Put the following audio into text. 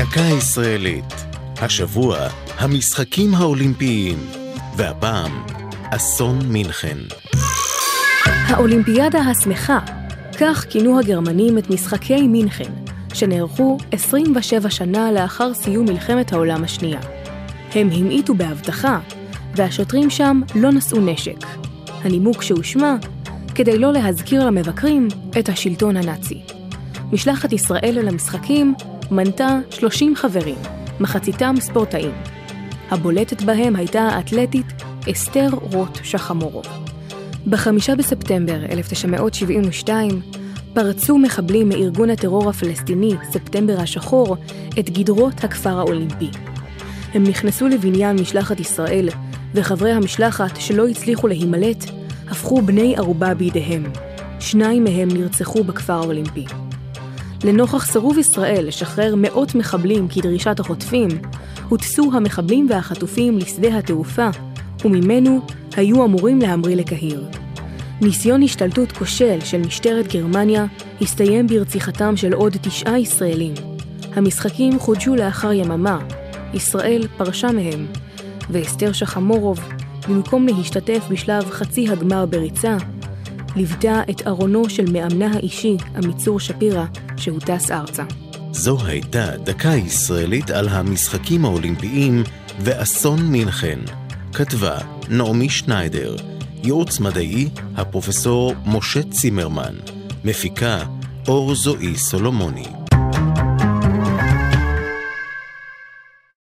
דקה ישראלית. השבוע, המשחקים האולימפיים, והפעם, אסון מינכן. האולימפיאדה השמחה, כך כינו הגרמנים את משחקי מינכן, שנערכו 27 שנה לאחר סיום מלחמת העולם השנייה. הם המעיטו באבטחה, והשוטרים שם לא נשאו נשק. הנימוק שהושמע, כדי לא להזכיר למבקרים את השלטון הנאצי. משלחת ישראל אל המשחקים מנתה 30 חברים, מחציתם ספורטאים. הבולטת בהם הייתה האתלטית אסתר רוט שחמורוב. בחמישה בספטמבר 1972 פרצו מחבלים מארגון הטרור הפלסטיני, ספטמבר השחור, את גדרות הכפר האולימפי. הם נכנסו לבניין משלחת ישראל, וחברי המשלחת שלא הצליחו להימלט, הפכו בני ערובה בידיהם. שניים מהם נרצחו בכפר האולימפי. לנוכח סירוב ישראל לשחרר מאות מחבלים כדרישת החוטפים, הוטסו המחבלים והחטופים לשדה התעופה, וממנו היו אמורים להמריא לקהיר. ניסיון השתלטות כושל של משטרת גרמניה הסתיים ברציחתם של עוד תשעה ישראלים. המשחקים חודשו לאחר יממה, ישראל פרשה מהם, ואסתר שחמורוב, במקום להשתתף בשלב חצי הגמר בריצה, ליוותה את ארונו של מאמנה האישי, עמיצור שפירא, שהוטס ארצה. זו הייתה דקה ישראלית על המשחקים האולימפיים ואסון מינכן. כתבה נעמי שניידר, ייעוץ מדעי הפרופסור משה צימרמן, מפיקה אור זועי סולומוני.